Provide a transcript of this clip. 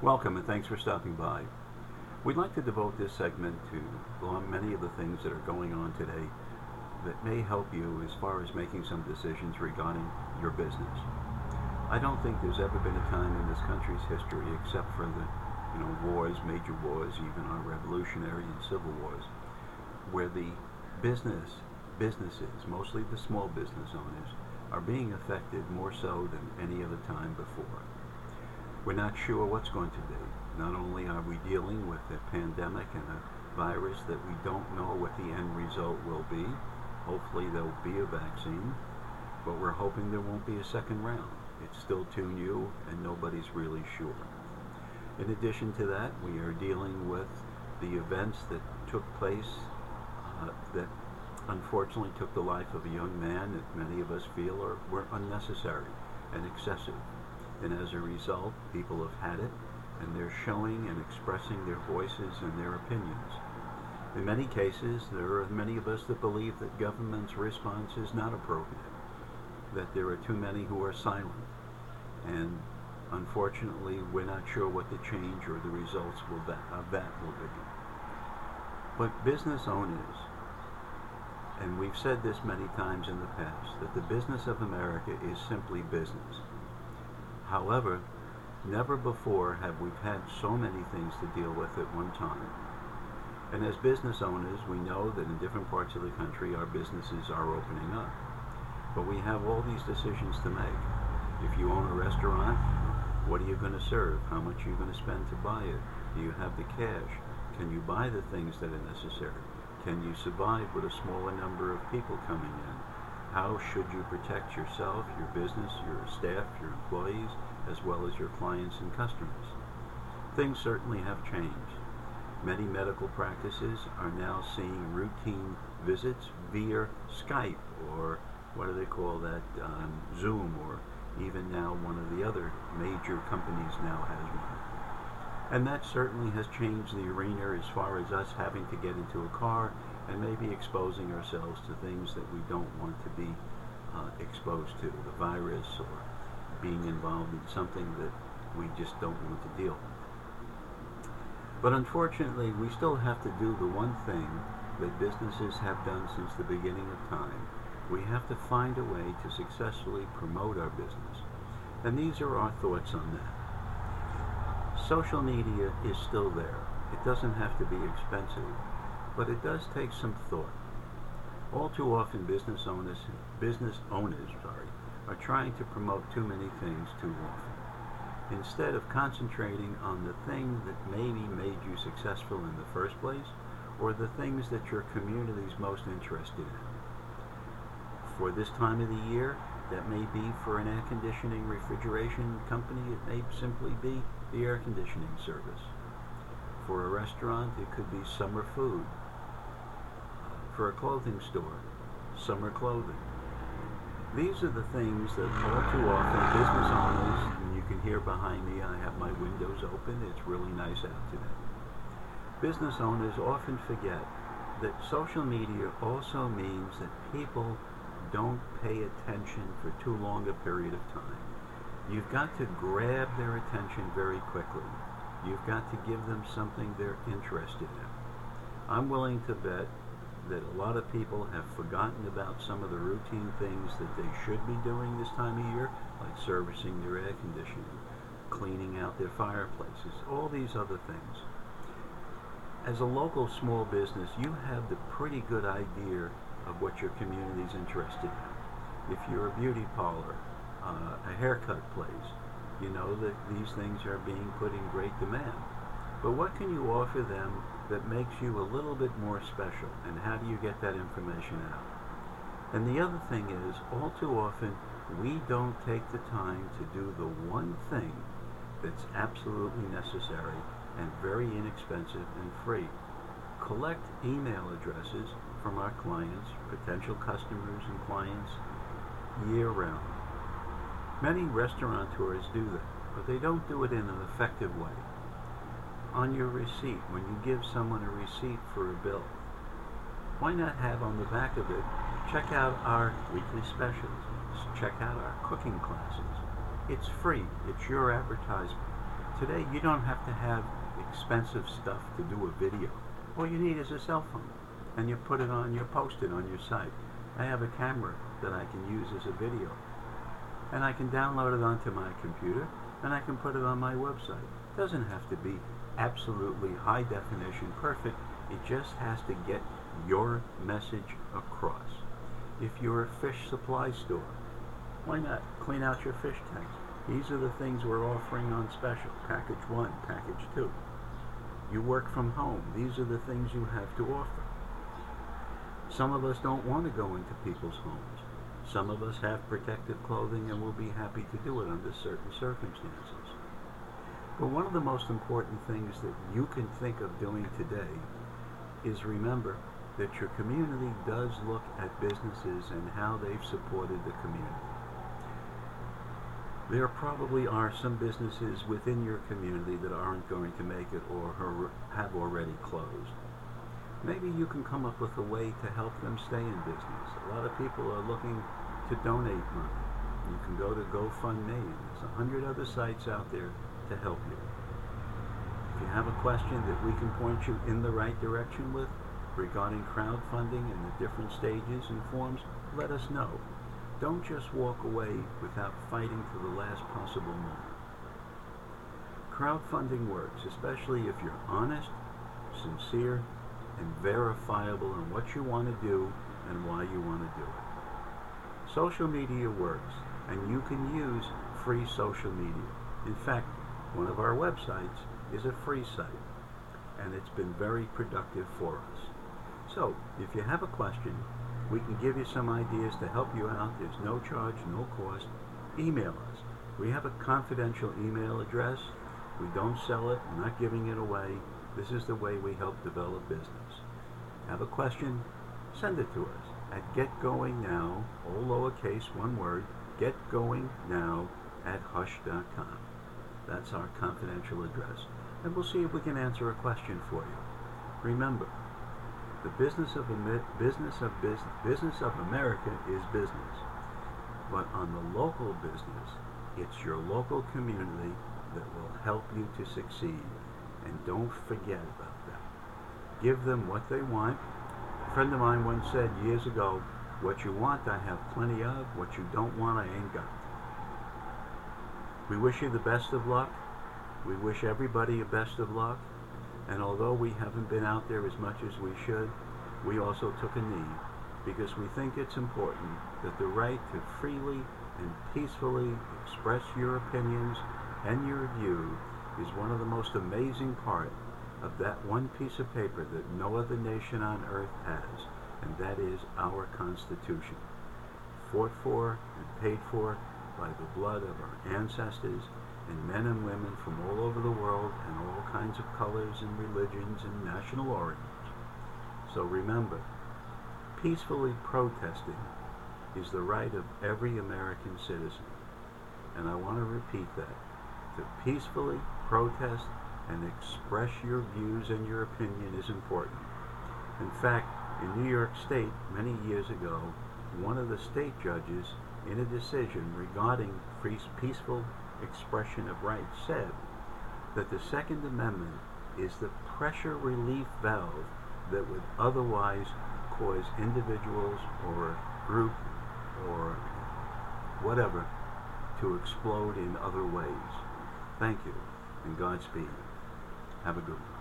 Welcome and thanks for stopping by. We'd like to devote this segment to many of the things that are going on today that may help you as far as making some decisions regarding your business. I don't think there's ever been a time in this country's history, except for the you know wars, major wars, even our revolutionary and civil wars, where the business businesses, mostly the small business owners, are being affected more so than any other time before. We're not sure what's going to be. Not only are we dealing with a pandemic and a virus that we don't know what the end result will be. Hopefully there'll be a vaccine, but we're hoping there won't be a second round. It's still too new and nobody's really sure. In addition to that, we are dealing with the events that took place uh, that unfortunately took the life of a young man that many of us feel are, were unnecessary and excessive. And as a result, people have had it and they're showing and expressing their voices and their opinions. In many cases, there are many of us that believe that government's response is not appropriate, that there are too many who are silent, and unfortunately, we're not sure what the change or the results will that, of that will be. But business owners and we've said this many times in the past, that the business of America is simply business. However, never before have we had so many things to deal with at one time. And as business owners, we know that in different parts of the country our businesses are opening up. But we have all these decisions to make. If you own a restaurant, what are you going to serve? How much are you going to spend to buy it? Do you have the cash? Can you buy the things that are necessary? Can you survive with a smaller number of people coming in? How should you protect yourself, your business, your staff, your employees, as well as your clients and customers? Things certainly have changed. Many medical practices are now seeing routine visits via Skype or what do they call that, um, Zoom, or even now one of the other major companies now has one. And that certainly has changed the arena as far as us having to get into a car and maybe exposing ourselves to things that we don't want to be uh, exposed to, the virus or being involved in something that we just don't want to deal with. But unfortunately, we still have to do the one thing that businesses have done since the beginning of time. We have to find a way to successfully promote our business. And these are our thoughts on that social media is still there. It doesn't have to be expensive, but it does take some thought. All too often business owners business owners, sorry, are trying to promote too many things too often. Instead of concentrating on the thing that maybe made you successful in the first place or the things that your community is most interested in. For this time of the year, that may be for an air conditioning refrigeration company, it may simply be the air conditioning service. For a restaurant, it could be summer food. For a clothing store, summer clothing. These are the things that all too often business owners, and you can hear behind me, I have my windows open, it's really nice out today. Business owners often forget that social media also means that people don't pay attention for too long a period of time. You've got to grab their attention very quickly. You've got to give them something they're interested in. I'm willing to bet that a lot of people have forgotten about some of the routine things that they should be doing this time of year, like servicing their air conditioning, cleaning out their fireplaces, all these other things. As a local small business, you have the pretty good idea of what your community is interested in. If you're a beauty parlor, uh, a haircut place, you know that these things are being put in great demand. But what can you offer them that makes you a little bit more special, and how do you get that information out? And the other thing is, all too often, we don't take the time to do the one thing that's absolutely necessary and very inexpensive and free. Collect email addresses from our clients, potential customers and clients, year round. Many restaurateurs do that, but they don't do it in an effective way. On your receipt, when you give someone a receipt for a bill, why not have on the back of it, check out our weekly specials, check out our cooking classes. It's free, it's your advertisement. Today, you don't have to have expensive stuff to do a video. All you need is a cell phone, and you put it on, you post it on your site. I have a camera that I can use as a video, and I can download it onto my computer, and I can put it on my website. It doesn't have to be absolutely high definition perfect. It just has to get your message across. If you're a fish supply store, why not clean out your fish tanks? These are the things we're offering on special. Package one, package two. You work from home. These are the things you have to offer. Some of us don't want to go into people's homes. Some of us have protective clothing and will be happy to do it under certain circumstances. But one of the most important things that you can think of doing today is remember that your community does look at businesses and how they've supported the community. There probably are some businesses within your community that aren't going to make it or have already closed. Maybe you can come up with a way to help them stay in business. A lot of people are looking to donate money. You can go to GoFundMe, there's a hundred other sites out there to help you. If you have a question that we can point you in the right direction with regarding crowdfunding and the different stages and forms, let us know. Don't just walk away without fighting to the last possible moment. Crowdfunding works, especially if you're honest, sincere, and verifiable in what you want to do and why you want to do it. Social media works, and you can use free social media. In fact, one of our websites is a free site, and it's been very productive for us. So, if you have a question, we can give you some ideas to help you out. There's no charge, no cost. Email us. We have a confidential email address. We don't sell it. We're not giving it away. This is the way we help develop business. Have a question? Send it to us at getgoingnow, all lowercase, one word, getgoingnow at hush.com. That's our confidential address. And we'll see if we can answer a question for you. Remember, the business of business of business, of America is business. But on the local business, it's your local community that will help you to succeed. And don't forget about that. Give them what they want. A friend of mine once said years ago, what you want I have plenty of, what you don't want I ain't got. We wish you the best of luck. We wish everybody a best of luck. And although we haven't been out there as much as we should, we also took a knee because we think it's important that the right to freely and peacefully express your opinions and your view is one of the most amazing part of that one piece of paper that no other nation on earth has, and that is our Constitution, fought for and paid for by the blood of our ancestors and men and women from all over the world and all kinds of colors and religions and national origins. So remember, peacefully protesting is the right of every American citizen. And I want to repeat that. To peacefully protest and express your views and your opinion is important. In fact, in New York State, many years ago, one of the state judges, in a decision regarding free, peaceful expression of rights, said that the Second Amendment is the pressure relief valve that would otherwise cause individuals or group or whatever to explode in other ways. Thank you and Godspeed. Have a good one.